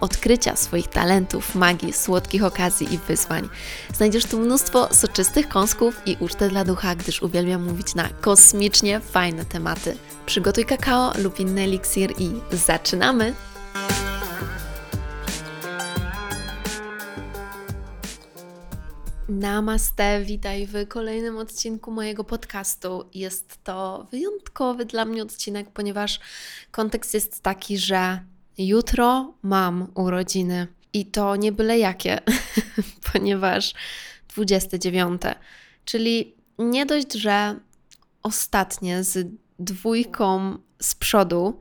odkrycia swoich talentów, magii, słodkich okazji i wyzwań. Znajdziesz tu mnóstwo soczystych kąsków i ucztę dla ducha, gdyż uwielbiam mówić na kosmicznie fajne tematy. Przygotuj kakao lub inny eliksir i zaczynamy! Namaste, witaj w kolejnym odcinku mojego podcastu. Jest to wyjątkowy dla mnie odcinek, ponieważ kontekst jest taki, że jutro mam urodziny i to nie byle jakie, ponieważ 29, czyli nie dość, że ostatnie z dwójką z przodu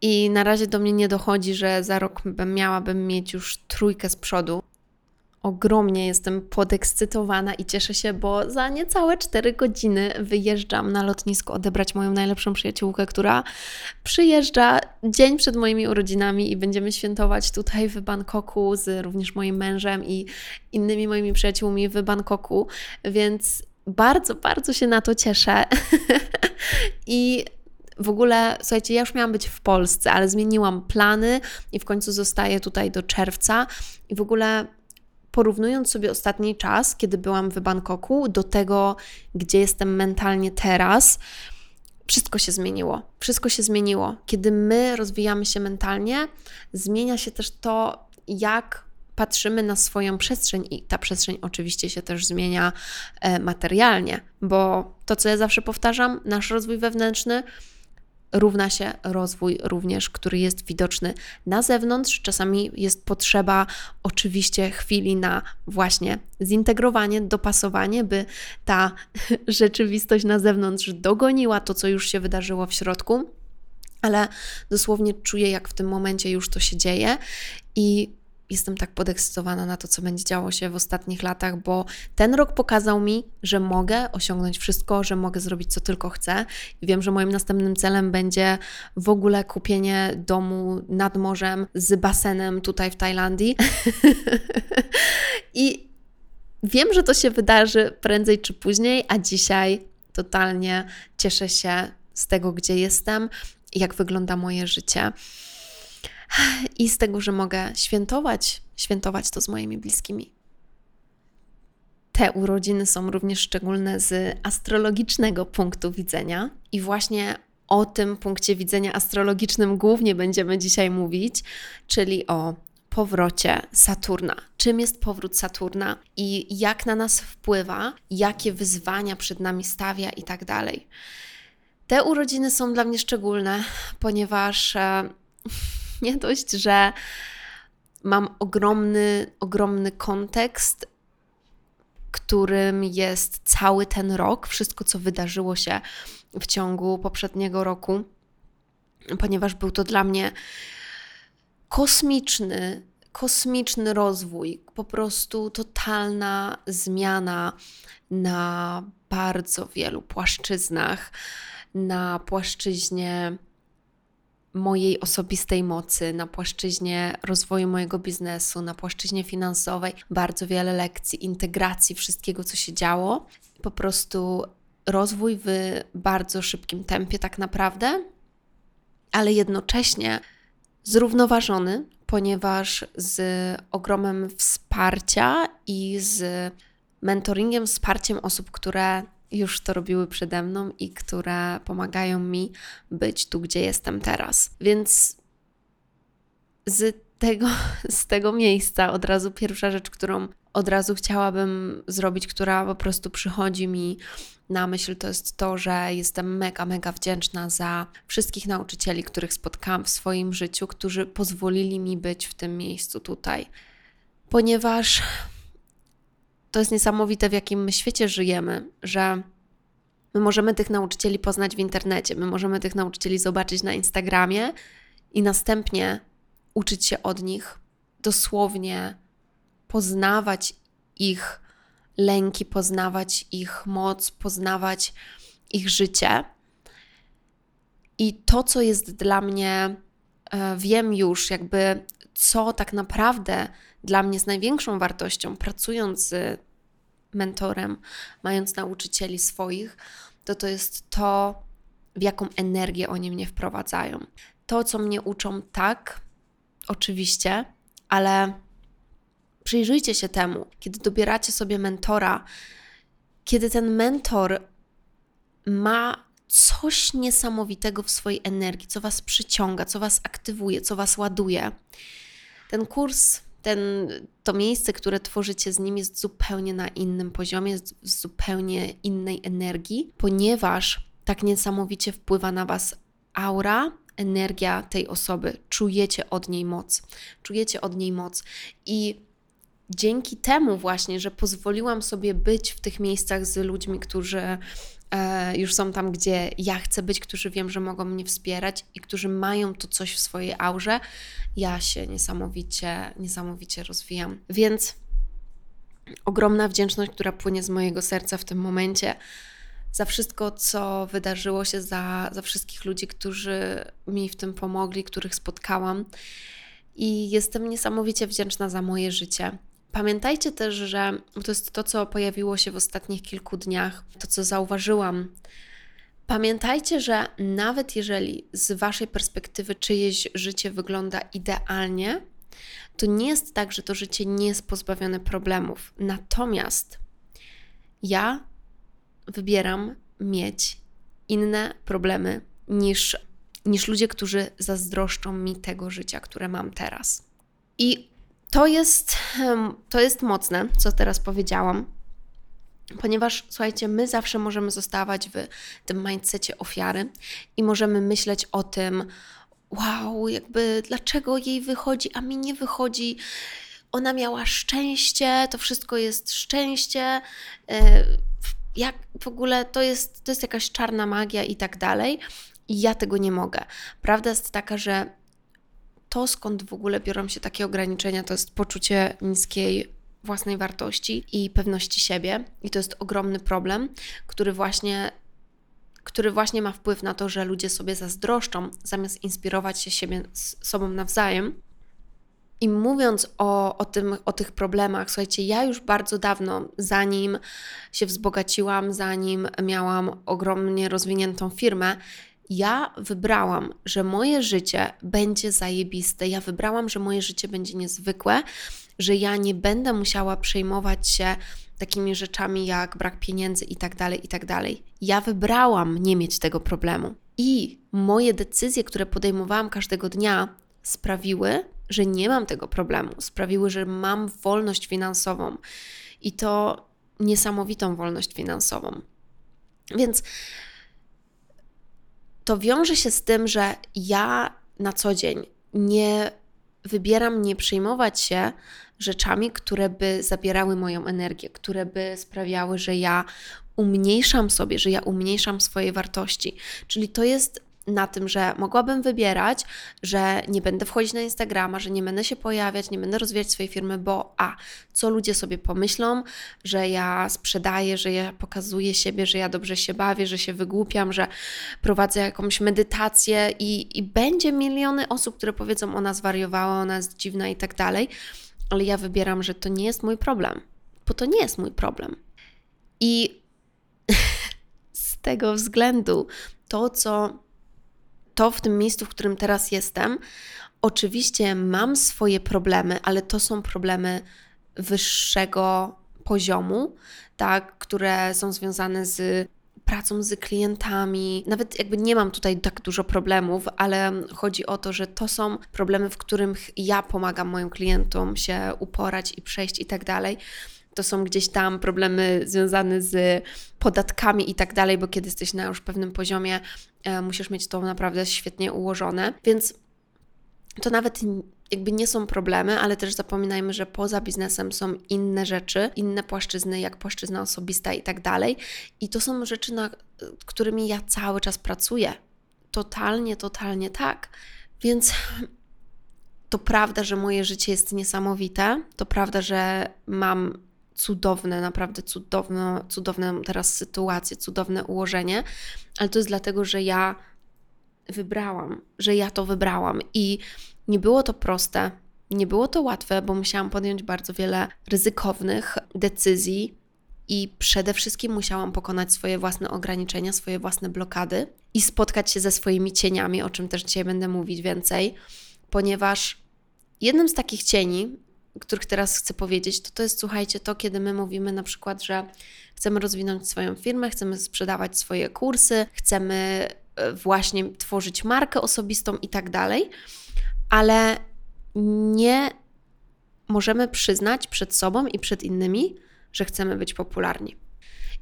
i na razie do mnie nie dochodzi, że za rok miałabym mieć już trójkę z przodu, ogromnie jestem podekscytowana i cieszę się, bo za niecałe 4 godziny wyjeżdżam na lotnisko odebrać moją najlepszą przyjaciółkę, która przyjeżdża dzień przed moimi urodzinami i będziemy świętować tutaj w Bangkoku z również moim mężem i innymi moimi przyjaciółmi w Bangkoku, więc bardzo, bardzo się na to cieszę. I w ogóle, słuchajcie, ja już miałam być w Polsce, ale zmieniłam plany i w końcu zostaję tutaj do czerwca. I w ogóle porównując sobie ostatni czas, kiedy byłam w Bangkoku, do tego, gdzie jestem mentalnie teraz, wszystko się zmieniło. Wszystko się zmieniło. Kiedy my rozwijamy się mentalnie, zmienia się też to, jak patrzymy na swoją przestrzeń, i ta przestrzeń oczywiście się też zmienia e, materialnie, bo to, co ja zawsze powtarzam, nasz rozwój wewnętrzny równa się rozwój również, który jest widoczny na zewnątrz. Czasami jest potrzeba oczywiście chwili na właśnie zintegrowanie, dopasowanie, by ta rzeczywistość na zewnątrz dogoniła to, co już się wydarzyło w środku. Ale dosłownie czuję, jak w tym momencie już to się dzieje i jestem tak podekscytowana na to, co będzie działo się w ostatnich latach, bo ten rok pokazał mi, że mogę osiągnąć wszystko, że mogę zrobić co tylko chcę. I wiem, że moim następnym celem będzie w ogóle kupienie domu nad morzem z basenem tutaj w Tajlandii. I wiem, że to się wydarzy prędzej czy później, a dzisiaj totalnie cieszę się z tego, gdzie jestem, jak wygląda moje życie i z tego, że mogę świętować, świętować to z moimi bliskimi. Te urodziny są również szczególne z astrologicznego punktu widzenia, i właśnie o tym punkcie widzenia astrologicznym głównie będziemy dzisiaj mówić, czyli o powrocie Saturna. Czym jest powrót Saturna i jak na nas wpływa, jakie wyzwania przed nami stawia i tak dalej. Te urodziny są dla mnie szczególne, ponieważ. E, nie dość, że mam ogromny, ogromny kontekst, którym jest cały ten rok, wszystko, co wydarzyło się w ciągu poprzedniego roku, ponieważ był to dla mnie kosmiczny, kosmiczny rozwój, po prostu totalna zmiana na bardzo wielu płaszczyznach. Na płaszczyźnie mojej osobistej mocy, na płaszczyźnie rozwoju mojego biznesu, na płaszczyźnie finansowej, bardzo wiele lekcji, integracji wszystkiego, co się działo. Po prostu rozwój w bardzo szybkim tempie, tak naprawdę, ale jednocześnie zrównoważony, ponieważ z ogromem wsparcia i z mentoringiem, wsparciem osób, które już to robiły przede mną i które pomagają mi być tu, gdzie jestem teraz. Więc z tego, z tego miejsca od razu pierwsza rzecz, którą od razu chciałabym zrobić, która po prostu przychodzi mi na myśl, to jest to, że jestem mega, mega wdzięczna za wszystkich nauczycieli, których spotkałam w swoim życiu, którzy pozwolili mi być w tym miejscu tutaj. Ponieważ to jest niesamowite, w jakim świecie żyjemy, że my możemy tych nauczycieli poznać w internecie, my możemy tych nauczycieli zobaczyć na Instagramie i następnie uczyć się od nich, dosłownie poznawać ich lęki, poznawać ich moc, poznawać ich życie. I to, co jest dla mnie, e, wiem już, jakby co tak naprawdę dla mnie jest największą wartością, pracując z mentorem, mając nauczycieli swoich, to to jest to, w jaką energię oni mnie wprowadzają. To, co mnie uczą, tak, oczywiście, ale przyjrzyjcie się temu, kiedy dobieracie sobie mentora, kiedy ten mentor ma coś niesamowitego w swojej energii, co was przyciąga, co was aktywuje, co was ładuje. Ten kurs, ten, to miejsce, które tworzycie z nim, jest zupełnie na innym poziomie, jest w zupełnie innej energii, ponieważ tak niesamowicie wpływa na was aura, energia tej osoby. Czujecie od niej moc. Czujecie od niej moc. I dzięki temu właśnie, że pozwoliłam sobie być w tych miejscach z ludźmi, którzy już są tam, gdzie ja chcę być, którzy wiem, że mogą mnie wspierać i którzy mają to coś w swojej aurze, ja się niesamowicie, niesamowicie rozwijam. Więc ogromna wdzięczność, która płynie z mojego serca w tym momencie za wszystko, co wydarzyło się, za, za wszystkich ludzi, którzy mi w tym pomogli, których spotkałam. I jestem niesamowicie wdzięczna za moje życie. Pamiętajcie też, że to jest to, co pojawiło się w ostatnich kilku dniach, to, co zauważyłam. Pamiętajcie, że nawet jeżeli z Waszej perspektywy czyjeś życie wygląda idealnie, to nie jest tak, że to życie nie jest pozbawione problemów. Natomiast ja wybieram mieć inne problemy niż, niż ludzie, którzy zazdroszczą mi tego życia, które mam teraz. I to jest, to jest mocne, co teraz powiedziałam, ponieważ słuchajcie, my zawsze możemy zostawać w tym mindsetie ofiary i możemy myśleć o tym, wow, jakby dlaczego jej wychodzi, a mi nie wychodzi. Ona miała szczęście, to wszystko jest szczęście. E, jak w ogóle to jest, to jest jakaś czarna magia i tak dalej. I ja tego nie mogę. Prawda jest taka, że to, skąd w ogóle biorą się takie ograniczenia, to jest poczucie niskiej własnej wartości i pewności siebie. I to jest ogromny problem, który właśnie, który właśnie ma wpływ na to, że ludzie sobie zazdroszczą, zamiast inspirować się siebie, sobą nawzajem. I mówiąc o, o, tym, o tych problemach, słuchajcie, ja już bardzo dawno, zanim się wzbogaciłam, zanim miałam ogromnie rozwiniętą firmę, ja wybrałam, że moje życie będzie zajebiste. Ja wybrałam, że moje życie będzie niezwykłe, że ja nie będę musiała przejmować się takimi rzeczami jak brak pieniędzy i tak dalej, i tak dalej. Ja wybrałam nie mieć tego problemu. I moje decyzje, które podejmowałam każdego dnia, sprawiły, że nie mam tego problemu, sprawiły, że mam wolność finansową i to niesamowitą wolność finansową. Więc to wiąże się z tym, że ja na co dzień nie wybieram nie przejmować się rzeczami, które by zabierały moją energię, które by sprawiały, że ja umniejszam sobie, że ja umniejszam swoje wartości. Czyli to jest na tym, że mogłabym wybierać, że nie będę wchodzić na Instagrama, że nie będę się pojawiać, nie będę rozwijać swojej firmy, bo a, co ludzie sobie pomyślą, że ja sprzedaję, że ja pokazuję siebie, że ja dobrze się bawię, że się wygłupiam, że prowadzę jakąś medytację i, i będzie miliony osób, które powiedzą, ona zwariowała, ona jest dziwna i tak dalej, ale ja wybieram, że to nie jest mój problem, bo to nie jest mój problem. I z tego względu to, co to w tym miejscu, w którym teraz jestem, oczywiście mam swoje problemy, ale to są problemy wyższego poziomu, tak, które są związane z pracą z klientami. Nawet jakby nie mam tutaj tak dużo problemów, ale chodzi o to, że to są problemy, w których ja pomagam moim klientom się uporać i przejść i tak dalej to są gdzieś tam problemy związane z podatkami i tak dalej, bo kiedy jesteś na już pewnym poziomie, e, musisz mieć to naprawdę świetnie ułożone. Więc to nawet jakby nie są problemy, ale też zapominajmy, że poza biznesem są inne rzeczy, inne płaszczyzny, jak płaszczyzna osobista i tak dalej. I to są rzeczy, nad którymi ja cały czas pracuję. Totalnie, totalnie tak. Więc to prawda, że moje życie jest niesamowite. To prawda, że mam cudowne, naprawdę cudowne, cudowne teraz sytuacje, cudowne ułożenie, ale to jest dlatego, że ja wybrałam, że ja to wybrałam i nie było to proste, nie było to łatwe, bo musiałam podjąć bardzo wiele ryzykownych decyzji i przede wszystkim musiałam pokonać swoje własne ograniczenia, swoje własne blokady i spotkać się ze swoimi cieniami, o czym też dzisiaj będę mówić więcej, ponieważ jednym z takich cieni, których teraz chcę powiedzieć, to to jest, słuchajcie, to kiedy my mówimy na przykład, że chcemy rozwinąć swoją firmę, chcemy sprzedawać swoje kursy, chcemy e, właśnie tworzyć markę osobistą i tak dalej, ale nie możemy przyznać przed sobą i przed innymi, że chcemy być popularni.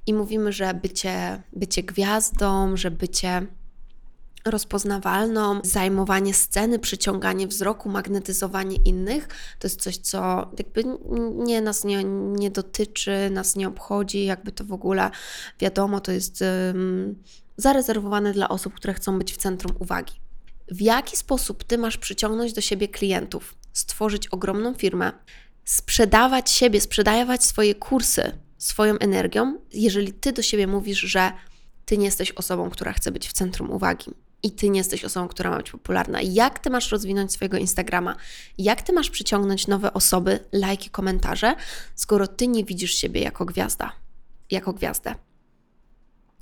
I mówimy, że bycie, bycie gwiazdą, że bycie rozpoznawalną, zajmowanie sceny, przyciąganie wzroku, magnetyzowanie innych, to jest coś, co jakby nie nas nie, nie dotyczy, nas nie obchodzi, jakby to w ogóle wiadomo, to jest um, zarezerwowane dla osób, które chcą być w centrum uwagi. W jaki sposób ty masz przyciągnąć do siebie klientów, stworzyć ogromną firmę, sprzedawać siebie, sprzedawać swoje kursy swoją energią, jeżeli ty do siebie mówisz, że ty nie jesteś osobą, która chce być w centrum uwagi i ty nie jesteś osobą, która ma być popularna. Jak ty masz rozwinąć swojego Instagrama? Jak ty masz przyciągnąć nowe osoby, lajki, komentarze, skoro ty nie widzisz siebie jako gwiazda, jako gwiazdę?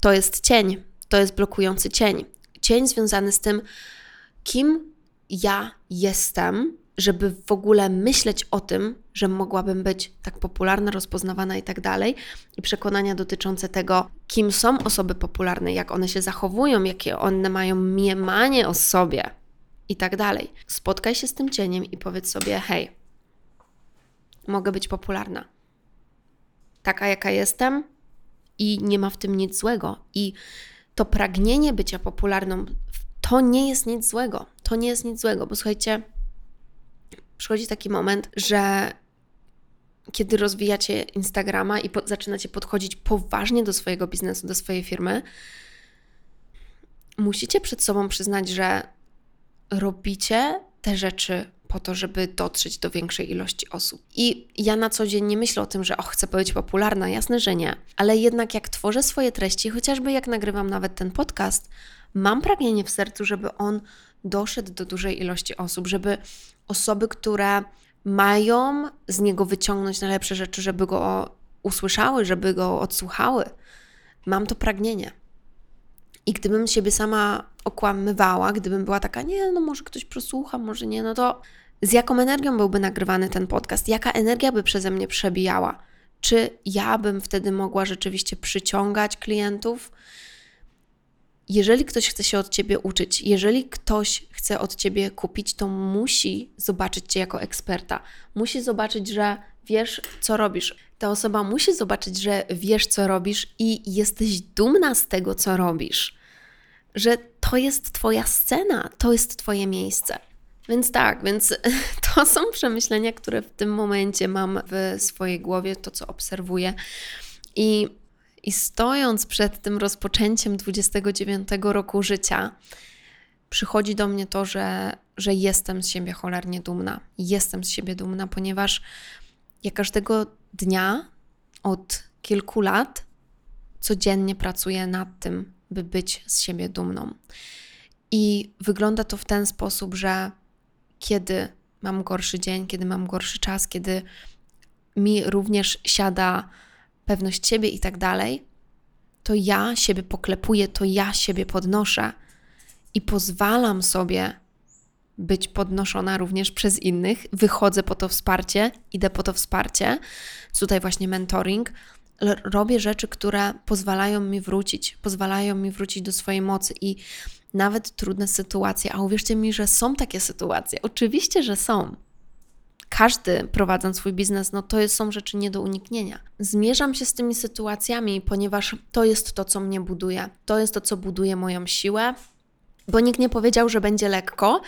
To jest cień, to jest blokujący cień. Cień związany z tym, kim ja jestem, żeby w ogóle myśleć o tym, że mogłabym być tak popularna, rozpoznawana i tak dalej, i przekonania dotyczące tego, kim są osoby popularne, jak one się zachowują, jakie one mają mniemanie o sobie i tak dalej. Spotkaj się z tym cieniem i powiedz sobie: hej, mogę być popularna. Taka, jaka jestem, i nie ma w tym nic złego. I to pragnienie bycia popularną, to nie jest nic złego. To nie jest nic złego, bo słuchajcie, przychodzi taki moment, że kiedy rozwijacie Instagrama i po, zaczynacie podchodzić poważnie do swojego biznesu, do swojej firmy, musicie przed sobą przyznać, że robicie te rzeczy po to, żeby dotrzeć do większej ilości osób. I ja na co dzień nie myślę o tym, że och, chcę być popularna, jasne, że nie. Ale jednak jak tworzę swoje treści, chociażby jak nagrywam nawet ten podcast, mam pragnienie w sercu, żeby on doszedł do dużej ilości osób, żeby osoby, które mają z niego wyciągnąć najlepsze rzeczy, żeby go usłyszały, żeby go odsłuchały. Mam to pragnienie. I gdybym siebie sama okłamywała, gdybym była taka, nie, no może ktoś prosłucha, może nie, no to z jaką energią byłby nagrywany ten podcast? Jaka energia by przeze mnie przebijała? Czy ja bym wtedy mogła rzeczywiście przyciągać klientów? Jeżeli ktoś chce się od ciebie uczyć, jeżeli ktoś chce od ciebie kupić, to musi zobaczyć cię jako eksperta. Musi zobaczyć, że wiesz, co robisz. Ta osoba musi zobaczyć, że wiesz, co robisz i jesteś dumna z tego, co robisz. Że to jest Twoja scena, to jest Twoje miejsce. Więc tak, więc to są przemyślenia, które w tym momencie mam w swojej głowie, to co obserwuję. I i stojąc przed tym rozpoczęciem 29 roku życia, przychodzi do mnie to, że, że jestem z siebie cholernie dumna. Jestem z siebie dumna, ponieważ ja każdego dnia od kilku lat codziennie pracuję nad tym, by być z siebie dumną. I wygląda to w ten sposób, że kiedy mam gorszy dzień, kiedy mam gorszy czas, kiedy mi również siada pewność siebie i tak dalej, to ja siebie poklepuję, to ja siebie podnoszę i pozwalam sobie być podnoszona również przez innych. Wychodzę po to wsparcie, idę po to wsparcie. Tutaj właśnie mentoring. Robię rzeczy, które pozwalają mi wrócić, pozwalają mi wrócić do swojej mocy i nawet trudne sytuacje. A uwierzcie mi, że są takie sytuacje. Oczywiście, że są każdy prowadząc swój biznes, no to są rzeczy nie do uniknienia. Zmierzam się z tymi sytuacjami, ponieważ to jest to, co mnie buduje. To jest to, co buduje moją siłę, bo nikt nie powiedział, że będzie lekko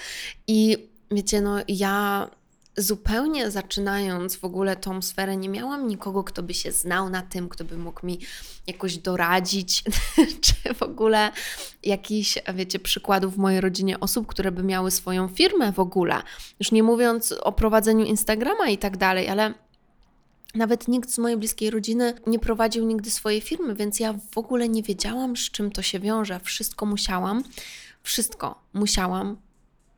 i wiecie, no ja zupełnie zaczynając w ogóle tą sferę, nie miałam nikogo, kto by się znał na tym, kto by mógł mi jakoś doradzić, czy w ogóle jakichś, wiecie, przykładów w mojej rodzinie osób, które by miały swoją firmę w ogóle. Już nie mówiąc o prowadzeniu Instagrama i tak dalej, ale nawet nikt z mojej bliskiej rodziny nie prowadził nigdy swojej firmy, więc ja w ogóle nie wiedziałam, z czym to się wiąże. Wszystko musiałam, wszystko musiałam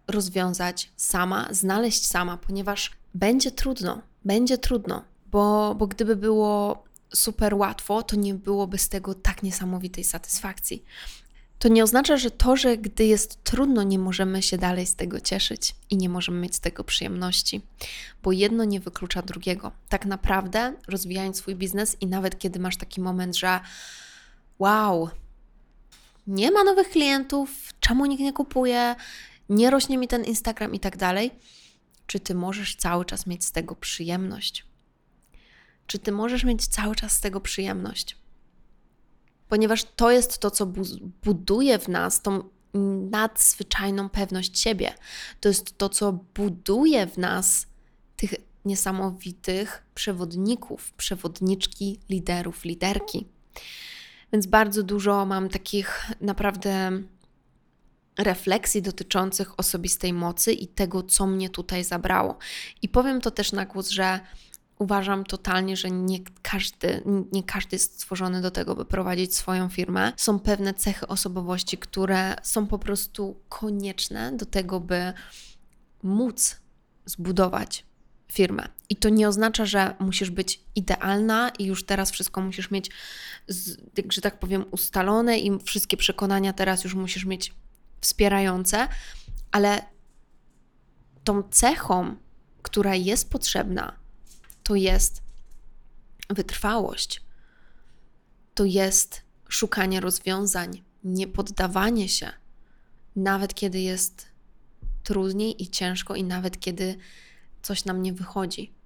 rozwiązać sama, znaleźć sama, ponieważ będzie trudno, będzie trudno, bo, bo gdyby było super łatwo, to nie byłoby z tego tak niesamowitej satysfakcji. To nie oznacza, że to, że gdy jest trudno, nie możemy się dalej z tego cieszyć i nie możemy mieć z tego przyjemności, bo jedno nie wyklucza drugiego. Tak naprawdę, rozwijając swój biznes i nawet kiedy masz taki moment, że wow, nie ma nowych klientów, czemu nikt nie kupuje, nie rośnie mi ten Instagram i tak dalej, czy ty możesz cały czas mieć z tego przyjemność? Czy ty możesz mieć cały czas z tego przyjemność? Ponieważ to jest to, co buduje w nas tą nadzwyczajną pewność siebie. To jest to, co buduje w nas tych niesamowitych przewodników, przewodniczki, liderów, liderki. Więc bardzo dużo mam takich naprawdę refleksji dotyczących osobistej mocy i tego, co mnie tutaj zabrało. I powiem to też na głos, że uważam totalnie, że nie każdy, nie każdy jest stworzony do tego, by prowadzić swoją firmę. Są pewne cechy osobowości, które są po prostu konieczne do tego, by móc zbudować firmę. I to nie oznacza, że musisz być idealna i już teraz wszystko musisz mieć, że tak powiem, ustalone i wszystkie przekonania teraz już musisz mieć wspierające, ale tą cechą, która jest potrzebna, to jest wytrwałość, to jest szukanie rozwiązań, nie poddawanie się, nawet kiedy jest trudniej i ciężko, i nawet kiedy coś nam nie wychodzi.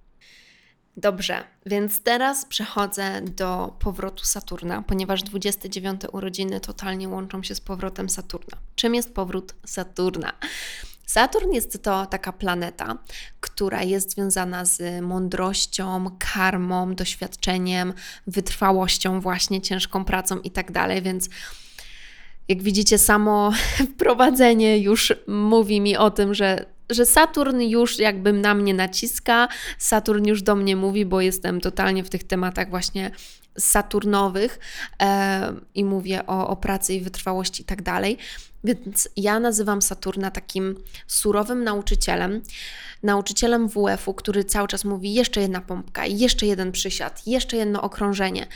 Dobrze, więc teraz przechodzę do powrotu Saturna, ponieważ 29 urodziny totalnie łączą się z powrotem Saturna. Czym jest powrót Saturna? Saturn jest to taka planeta, która jest związana z mądrością, karmą, doświadczeniem, wytrwałością, właśnie ciężką pracą i tak dalej, więc jak widzicie, samo wprowadzenie już mówi mi o tym, że że Saturn już jakby na mnie naciska, Saturn już do mnie mówi, bo jestem totalnie w tych tematach właśnie saturnowych e, i mówię o, o pracy i wytrwałości i tak dalej. Więc ja nazywam Saturna takim surowym nauczycielem, nauczycielem WF-u, który cały czas mówi jeszcze jedna pompka, jeszcze jeden przysiad, jeszcze jedno okrążenie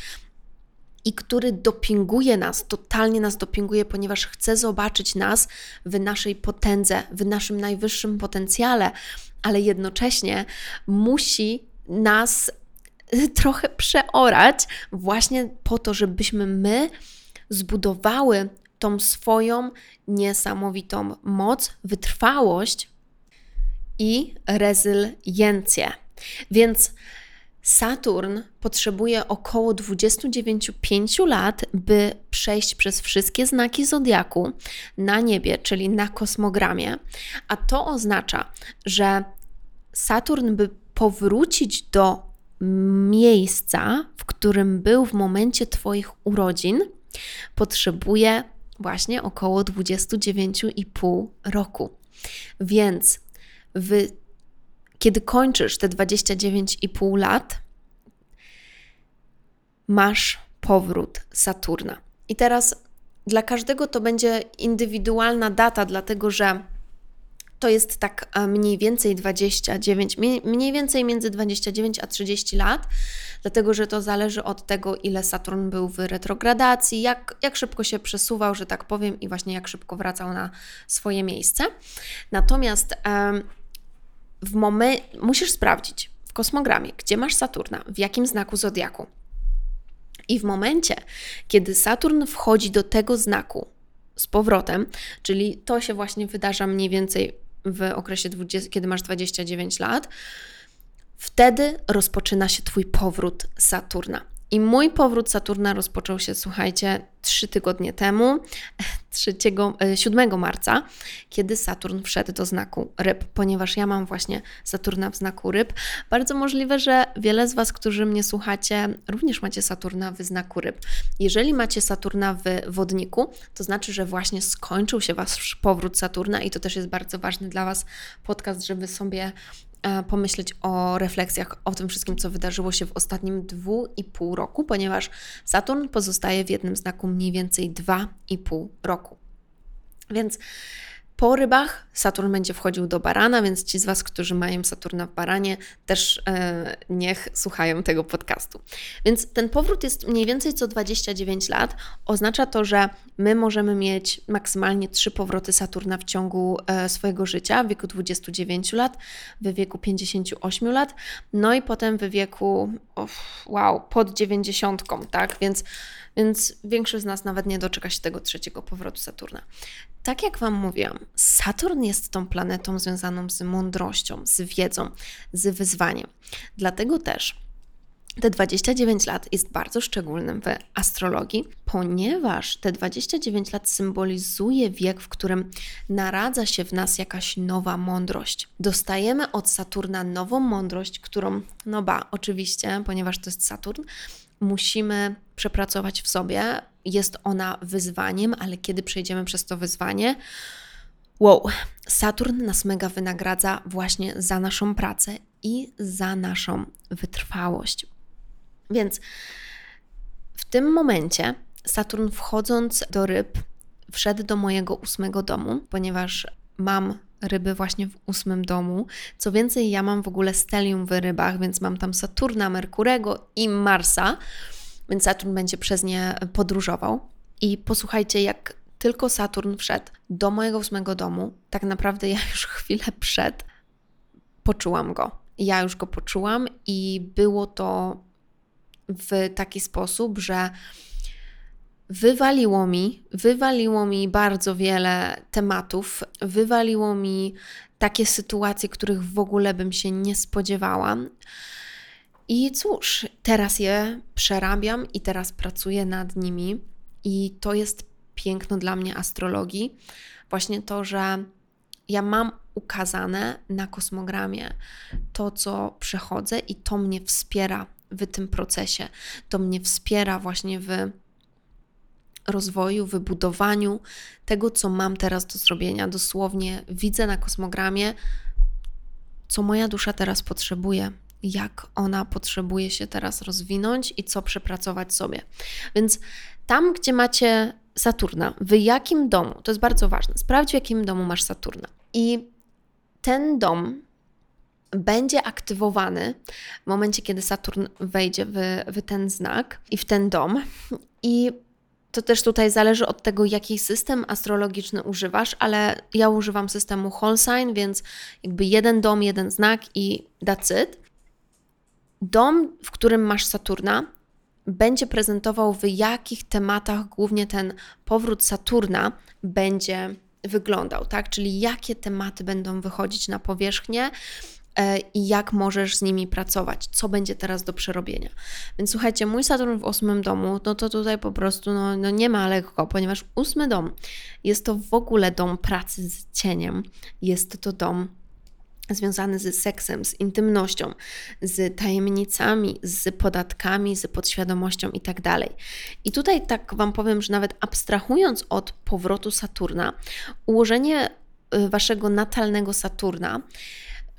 i który dopinguje nas, totalnie nas dopinguje, ponieważ chce zobaczyć nas w naszej potędze, w naszym najwyższym potencjale, ale jednocześnie musi nas trochę przeorać, właśnie po to, żebyśmy my zbudowały tą swoją niesamowitą moc, wytrwałość i rezyliencję. Więc Saturn potrzebuje około 29,5 lat, by przejść przez wszystkie znaki zodiaku na niebie, czyli na kosmogramie, a to oznacza, że Saturn, by powrócić do miejsca, w którym był w momencie Twoich urodzin, potrzebuje właśnie około 29,5 roku. Więc w kiedy kończysz te 29,5 lat, masz powrót Saturna. I teraz dla każdego to będzie indywidualna data, dlatego że to jest tak e, mniej więcej 29, mniej więcej między 29 a 30 lat, dlatego że to zależy od tego, ile Saturn był w retrogradacji, jak, jak szybko się przesuwał, że tak powiem, i właśnie jak szybko wracał na swoje miejsce. Natomiast w momencie musisz sprawdzić w kosmogramie, gdzie masz Saturna, w jakim znaku zodiaku. I w momencie, kiedy Saturn wchodzi do tego znaku z powrotem, czyli to się właśnie wydarza mniej więcej w okresie, 20, kiedy masz 29 lat, wtedy rozpoczyna się Twój powrót Saturna. I mój powrót Saturna rozpoczął się, słuchajcie, trzy tygodnie temu, 3, 7 e, marca, kiedy Saturn wszedł do znaku ryb, ponieważ ja mam właśnie Saturna w znaku ryb. Bardzo możliwe, że wiele z Was, którzy mnie słuchacie, również macie Saturna w znaku ryb. Jeżeli macie Saturna w wodniku, to znaczy, że właśnie skończył się Wasz powrót Saturna i to też jest bardzo ważny dla Was podcast, żeby sobie pomyśleć o refleksjach, o tym wszystkim, co wydarzyło się w ostatnim dwu i pół roku, ponieważ Saturn pozostaje w jednym znaku mniej więcej dwa i pół roku. Więc po rybach Saturn będzie wchodził do barana, więc ci z Was, którzy mają Saturna w baranie, też e, niech słuchają tego podcastu. Więc ten powrót jest mniej więcej co 29 lat. Oznacza to, że my możemy mieć maksymalnie trzy powroty Saturna w ciągu e, swojego życia, w wieku 29 lat, w wieku 58 lat, no i potem w wieku, wow, pod 90, tak? Więc więc większość z nas nawet nie doczeka się tego trzeciego powrotu Saturna. Tak jak Wam mówiłam, Saturn jest tą planetą związaną z mądrością, z wiedzą, z wyzwaniem. Dlatego też te 29 lat jest bardzo szczególnym w astrologii, ponieważ te 29 lat symbolizuje wiek, w którym naradza się w nas jakaś nowa mądrość. Dostajemy od Saturna nową mądrość, którą, no ba, oczywiście, ponieważ to jest Saturn, musimy przepracować w sobie. Jest ona wyzwaniem, ale kiedy przejdziemy przez to wyzwanie, wow, Saturn nas mega wynagradza właśnie za naszą pracę i za naszą wytrwałość. Więc w tym momencie Saturn wchodząc do ryb, wszedł do mojego ósmego domu, ponieważ mam ryby właśnie w ósmym domu. Co więcej, ja mam w ogóle stelium w rybach, więc mam tam Saturna, Merkurego i Marsa, więc Saturn będzie przez nie podróżował. I posłuchajcie, jak tylko Saturn wszedł do mojego ósmego domu, tak naprawdę ja już chwilę przed poczułam go. Ja już go poczułam i było to w taki sposób, że wywaliło mi, wywaliło mi bardzo wiele tematów, wywaliło mi takie sytuacje, których w ogóle bym się nie spodziewała. I cóż, teraz je przerabiam i teraz pracuję nad nimi, i to jest piękno dla mnie astrologii. Właśnie to, że ja mam ukazane na kosmogramie to, co przechodzę, i to mnie wspiera w tym procesie. To mnie wspiera właśnie w rozwoju, wybudowaniu tego, co mam teraz do zrobienia. Dosłownie widzę na kosmogramie, co moja dusza teraz potrzebuje, jak ona potrzebuje się teraz rozwinąć i co przepracować sobie. Więc tam, gdzie macie Saturna, w jakim domu, to jest bardzo ważne, sprawdź, w jakim domu masz Saturna. I ten dom będzie aktywowany w momencie, kiedy Saturn wejdzie w, w ten znak i w ten dom. I to też tutaj zależy od tego, jaki system astrologiczny używasz, ale ja używam systemu whole sign, więc jakby jeden dom, jeden znak i it. Dom, w którym masz Saturna, będzie prezentował w jakich tematach głównie ten powrót Saturna będzie wyglądał, tak? Czyli jakie tematy będą wychodzić na powierzchnię E, i jak możesz z nimi pracować, co będzie teraz do przerobienia. Więc słuchajcie, mój Saturn w ósmym domu, no to tutaj po prostu no, no nie ma lekko, ponieważ ósmy dom jest to w ogóle dom pracy z cieniem, jest to dom związany z seksem, z intymnością, z tajemnicami, z podatkami, z podświadomością i tak. I tutaj tak Wam powiem, że nawet abstrahując od powrotu Saturna, ułożenie y, Waszego natalnego Saturna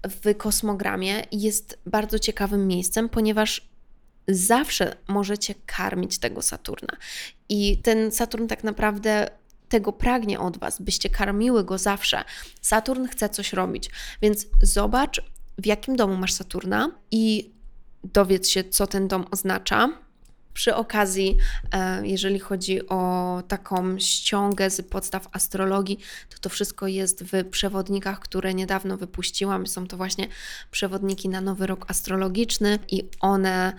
w kosmogramie jest bardzo ciekawym miejscem, ponieważ zawsze możecie karmić tego Saturna. I ten Saturn tak naprawdę tego pragnie od Was, byście karmiły go zawsze. Saturn chce coś robić, więc zobacz, w jakim domu masz Saturna i dowiedz się, co ten dom oznacza przy okazji, e, jeżeli chodzi o taką ściągę z podstaw astrologii, to to wszystko jest w przewodnikach, które niedawno wypuściłam. Są to właśnie przewodniki na nowy rok astrologiczny i one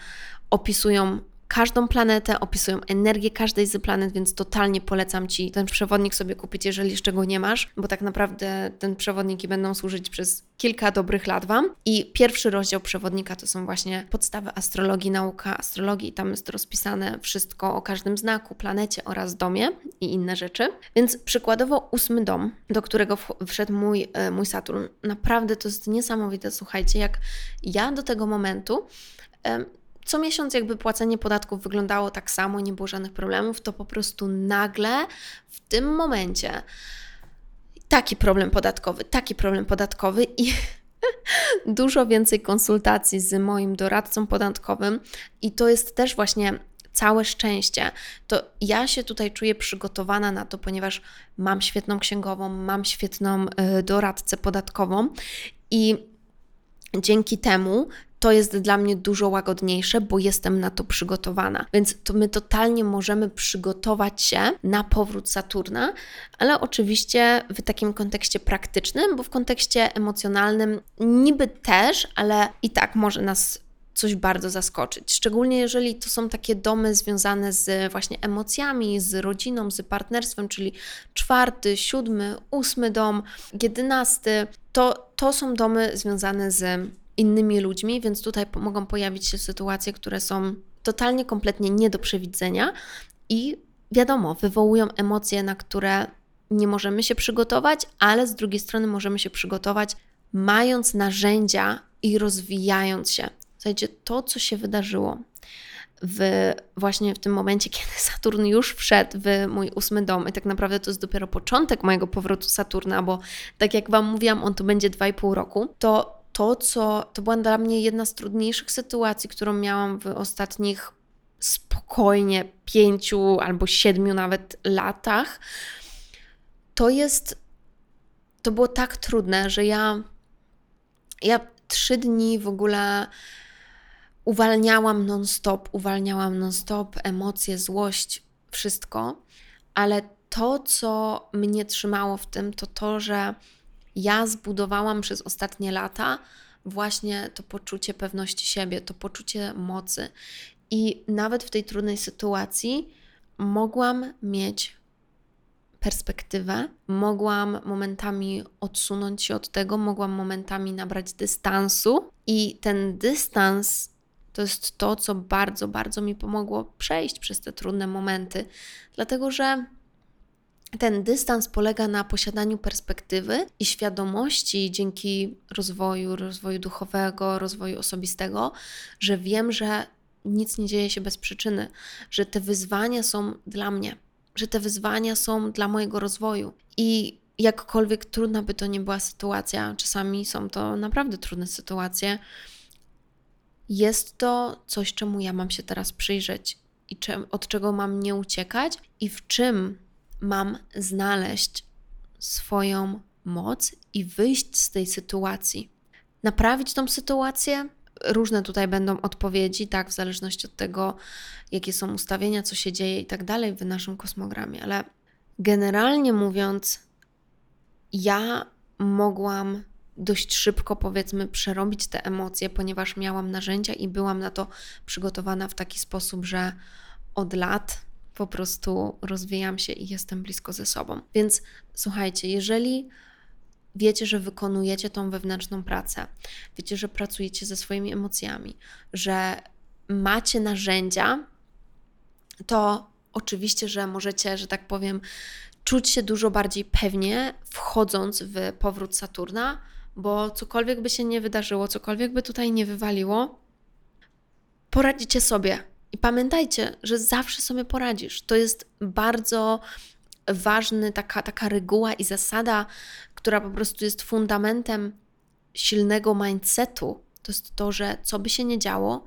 opisują każdą planetę, opisują energię każdej z planet, więc totalnie polecam Ci ten przewodnik sobie kupić, jeżeli jeszcze go nie masz, bo tak naprawdę ten przewodniki będą służyć przez kilka dobrych lat Wam. I pierwszy rozdział przewodnika to są właśnie podstawy astrologii, nauka astrologii. Tam jest rozpisane wszystko o każdym znaku, planecie oraz domie i inne rzeczy. Więc przykładowo ósmy dom, do którego wszedł mój, e, mój Saturn, naprawdę to jest niesamowite. Słuchajcie, jak ja do tego momentu co miesiąc jakby płacenie podatków wyglądało tak samo, nie było żadnych problemów, to po prostu nagle w tym momencie taki problem podatkowy, taki problem podatkowy i dużo więcej konsultacji z moim doradcą podatkowym i to jest też właśnie całe szczęście. To ja się tutaj czuję przygotowana na to, ponieważ mam świetną księgową, mam świetną y, doradcę podatkową i dzięki temu to jest dla mnie dużo łagodniejsze, bo jestem na to przygotowana. Więc to my totalnie możemy przygotować się na powrót Saturna, ale oczywiście w takim kontekście praktycznym, bo w kontekście emocjonalnym niby też, ale i tak może nas coś bardzo zaskoczyć. Szczególnie jeżeli to są takie domy związane z właśnie emocjami, z rodziną, z partnerstwem, czyli czwarty, siódmy, ósmy dom, jedenasty. To, to są domy związane z innymi ludźmi, więc tutaj mogą pojawić się sytuacje, które są totalnie, kompletnie nie do przewidzenia i wiadomo, wywołują emocje, na które nie możemy się przygotować, ale z drugiej strony możemy się przygotować, mając narzędzia i rozwijając się. Słuchajcie, to, co się wydarzyło w, właśnie w tym momencie, kiedy Saturn już wszedł w mój ósmy dom, i tak naprawdę to jest dopiero początek mojego powrotu Saturna, bo tak jak Wam mówiłam, on tu będzie 2,5 roku, to to, co to była dla mnie jedna z trudniejszych sytuacji, którą miałam w ostatnich spokojnie pięciu albo siedmiu nawet latach. To jest, to było tak trudne, że ja, ja trzy dni w ogóle uwalniałam non-stop, uwalniałam non-stop emocje, złość, wszystko, ale to, co mnie trzymało w tym, to to, że ja zbudowałam przez ostatnie lata właśnie to poczucie pewności siebie, to poczucie mocy. I nawet w tej trudnej sytuacji mogłam mieć perspektywę, mogłam momentami odsunąć się od tego, mogłam momentami nabrać dystansu, i ten dystans to jest to, co bardzo, bardzo mi pomogło przejść przez te trudne momenty, dlatego że ten dystans polega na posiadaniu perspektywy i świadomości dzięki rozwoju, rozwoju duchowego, rozwoju osobistego, że wiem, że nic nie dzieje się bez przyczyny, że te wyzwania są dla mnie, że te wyzwania są dla mojego rozwoju. I jakkolwiek trudna by to nie była sytuacja, czasami są to naprawdę trudne sytuacje, jest to coś, czemu ja mam się teraz przyjrzeć i od czego mam nie uciekać i w czym mam znaleźć swoją moc i wyjść z tej sytuacji. Naprawić tą sytuację? Różne tutaj będą odpowiedzi, tak, w zależności od tego, jakie są ustawienia, co się dzieje i tak dalej w naszym kosmogramie, ale generalnie mówiąc, ja mogłam dość szybko, powiedzmy, przerobić te emocje, ponieważ miałam narzędzia i byłam na to przygotowana w taki sposób, że od lat po prostu rozwijam się i jestem blisko ze sobą. Więc słuchajcie, jeżeli wiecie, że wykonujecie tą wewnętrzną pracę, wiecie, że pracujecie ze swoimi emocjami, że macie narzędzia, to oczywiście, że możecie, że tak powiem, czuć się dużo bardziej pewnie, wchodząc w powrót Saturna, bo cokolwiek by się nie wydarzyło, cokolwiek by tutaj nie wywaliło, poradzicie sobie i pamiętajcie, że zawsze sobie poradzisz. To jest bardzo ważny, taka, taka reguła i zasada, która po prostu jest fundamentem silnego mindsetu. To jest to, że co by się nie działo,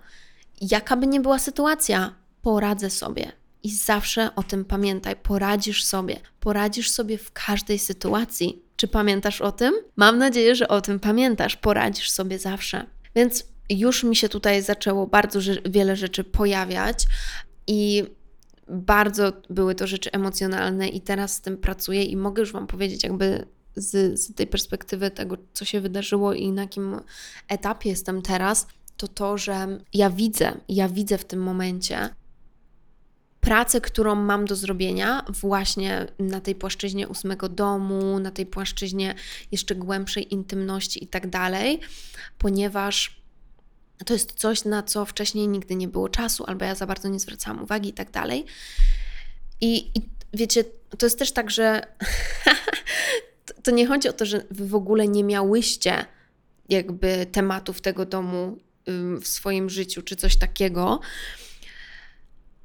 jaka by nie była sytuacja, poradzę sobie. I zawsze o tym pamiętaj, poradzisz sobie, poradzisz sobie w każdej sytuacji. Czy pamiętasz o tym? Mam nadzieję, że o tym pamiętasz, poradzisz sobie zawsze. Więc już mi się tutaj zaczęło bardzo wiele rzeczy pojawiać i bardzo były to rzeczy emocjonalne i teraz z tym pracuję i mogę już Wam powiedzieć jakby z, z tej perspektywy tego, co się wydarzyło i na jakim etapie jestem teraz, to to, że ja widzę, ja widzę w tym momencie pracę, którą mam do zrobienia właśnie na tej płaszczyźnie ósmego domu, na tej płaszczyźnie jeszcze głębszej intymności i tak dalej, ponieważ to jest coś, na co wcześniej nigdy nie było czasu, albo ja za bardzo nie zwracałam uwagi i tak dalej. I, i wiecie, to jest też tak, że to nie chodzi o to, że wy w ogóle nie miałyście jakby tematów tego domu w swoim życiu, czy coś takiego,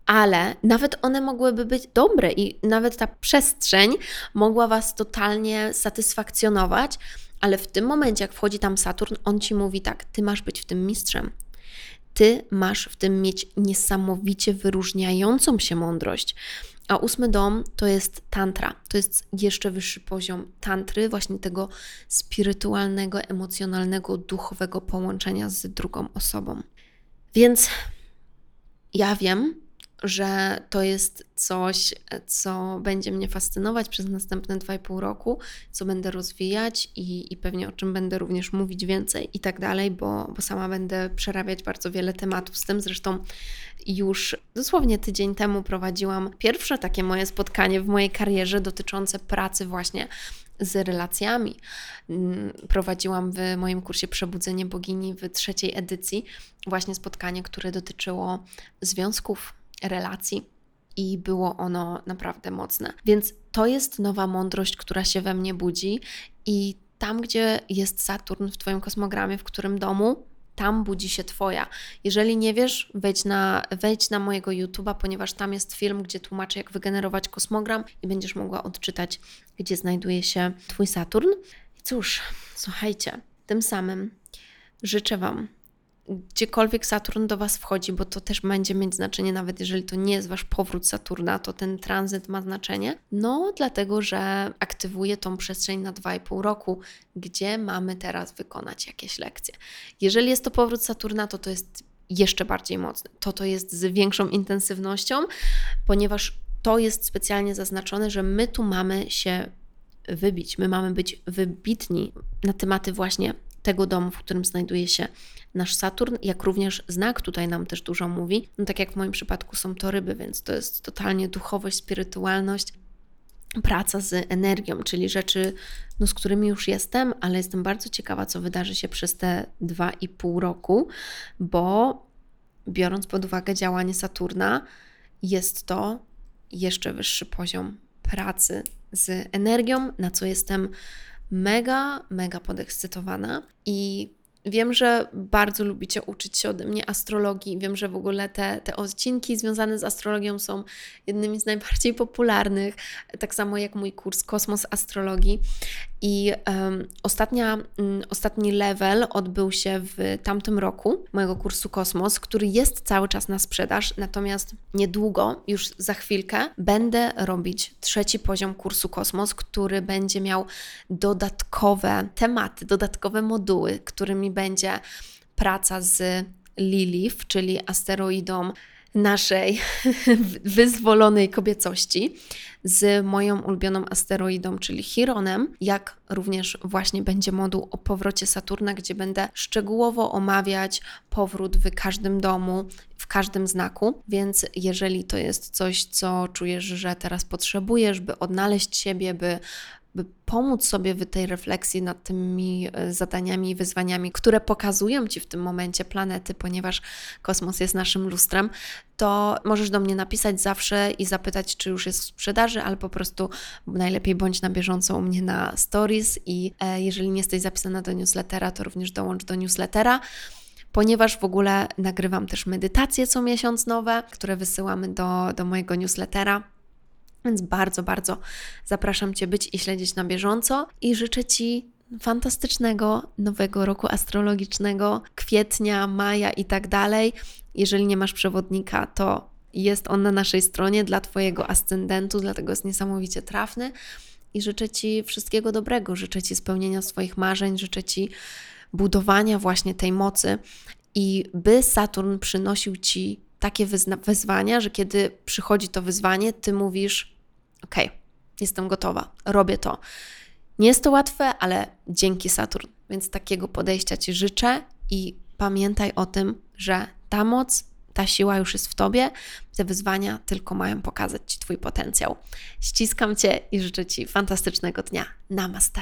ale nawet one mogłyby być dobre i nawet ta przestrzeń mogła Was totalnie satysfakcjonować, ale w tym momencie, jak wchodzi tam Saturn, on ci mówi tak: Ty masz być w tym mistrzem. Ty masz w tym mieć niesamowicie wyróżniającą się mądrość. A ósmy dom to jest tantra, to jest jeszcze wyższy poziom tantry, właśnie tego spirytualnego, emocjonalnego, duchowego połączenia z drugą osobą. Więc ja wiem, że to jest coś, co będzie mnie fascynować przez następne 2,5 roku, co będę rozwijać i, i pewnie o czym będę również mówić więcej i tak dalej, bo, bo sama będę przerabiać bardzo wiele tematów z tym. Zresztą już dosłownie tydzień temu prowadziłam pierwsze takie moje spotkanie w mojej karierze dotyczące pracy właśnie z relacjami. Mm, prowadziłam w moim kursie Przebudzenie Bogini w trzeciej edycji właśnie spotkanie, które dotyczyło związków relacji i było ono naprawdę mocne. Więc to jest nowa mądrość, która się we mnie budzi i tam, gdzie jest Saturn w Twoim kosmogramie, w którym domu, tam budzi się Twoja. Jeżeli nie wiesz, wejdź na, wejdź na mojego YouTube'a, ponieważ tam jest film, gdzie tłumaczę, jak wygenerować kosmogram i będziesz mogła odczytać, gdzie znajduje się Twój Saturn. I cóż, słuchajcie, tym samym życzę Wam gdziekolwiek Saturn do Was wchodzi, bo to też będzie mieć znaczenie, nawet jeżeli to nie jest Wasz powrót Saturna, to ten tranzyt ma znaczenie. No, dlatego, że aktywuje tą przestrzeń na 2,5 roku, gdzie mamy teraz wykonać jakieś lekcje. Jeżeli jest to powrót Saturna, to to jest jeszcze bardziej mocne. To to jest z większą intensywnością, ponieważ to jest specjalnie zaznaczone, że my tu mamy się wybić, my mamy być wybitni na tematy właśnie tego domu, w którym znajduje się nasz Saturn, jak również znak tutaj nam też dużo mówi. No tak jak w moim przypadku są to ryby, więc to jest totalnie duchowość, spirytualność, praca z energią, czyli rzeczy, no, z którymi już jestem, ale jestem bardzo ciekawa, co wydarzy się przez te dwa i pół roku, bo biorąc pod uwagę działanie Saturna, jest to jeszcze wyższy poziom pracy z energią, na co jestem mega, mega podekscytowana i Wiem, że bardzo lubicie uczyć się ode mnie astrologii. Wiem, że w ogóle te, te odcinki związane z astrologią są jednymi z najbardziej popularnych, tak samo jak mój kurs Kosmos Astrologii. I um, ostatnia, um, ostatni level odbył się w tamtym roku mojego kursu Kosmos, który jest cały czas na sprzedaż, natomiast niedługo, już za chwilkę, będę robić trzeci poziom kursu Kosmos, który będzie miał dodatkowe tematy, dodatkowe moduły, którymi będzie praca z Lilith, czyli asteroidą naszej wyzwolonej kobiecości z moją ulubioną asteroidą, czyli Chironem, jak również właśnie będzie moduł o powrocie Saturna, gdzie będę szczegółowo omawiać powrót w każdym domu, w każdym znaku. Więc jeżeli to jest coś, co czujesz, że teraz potrzebujesz, by odnaleźć siebie, by by pomóc sobie w tej refleksji nad tymi e, zadaniami i wyzwaniami, które pokazują Ci w tym momencie planety, ponieważ kosmos jest naszym lustrem, to możesz do mnie napisać zawsze i zapytać, czy już jest w sprzedaży, albo po prostu najlepiej bądź na bieżąco u mnie na stories i e, jeżeli nie jesteś zapisana do newslettera, to również dołącz do newslettera ponieważ w ogóle nagrywam też medytacje co miesiąc nowe, które wysyłamy do, do mojego newslettera. Więc bardzo, bardzo zapraszam Cię być i śledzić na bieżąco i życzę Ci fantastycznego nowego roku astrologicznego, kwietnia, maja i tak dalej. Jeżeli nie masz przewodnika, to jest on na naszej stronie dla Twojego ascendentu, dlatego jest niesamowicie trafny. I życzę Ci wszystkiego dobrego, życzę Ci spełnienia swoich marzeń, życzę Ci budowania właśnie tej mocy i by Saturn przynosił Ci takie wyzwania, że kiedy przychodzi to wyzwanie, Ty mówisz: OK, jestem gotowa, robię to. Nie jest to łatwe, ale dzięki Saturn. Więc takiego podejścia Ci życzę i pamiętaj o tym, że ta moc, ta siła już jest w tobie, te wyzwania tylko mają pokazać ci twój potencjał. Ściskam cię i życzę ci fantastycznego dnia. Namaste.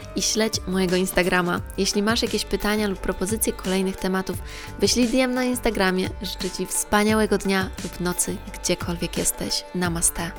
i śledź mojego Instagrama. Jeśli masz jakieś pytania lub propozycje kolejnych tematów, wyślij DM na Instagramie. Życzę Ci wspaniałego dnia lub nocy, gdziekolwiek jesteś. Namaste.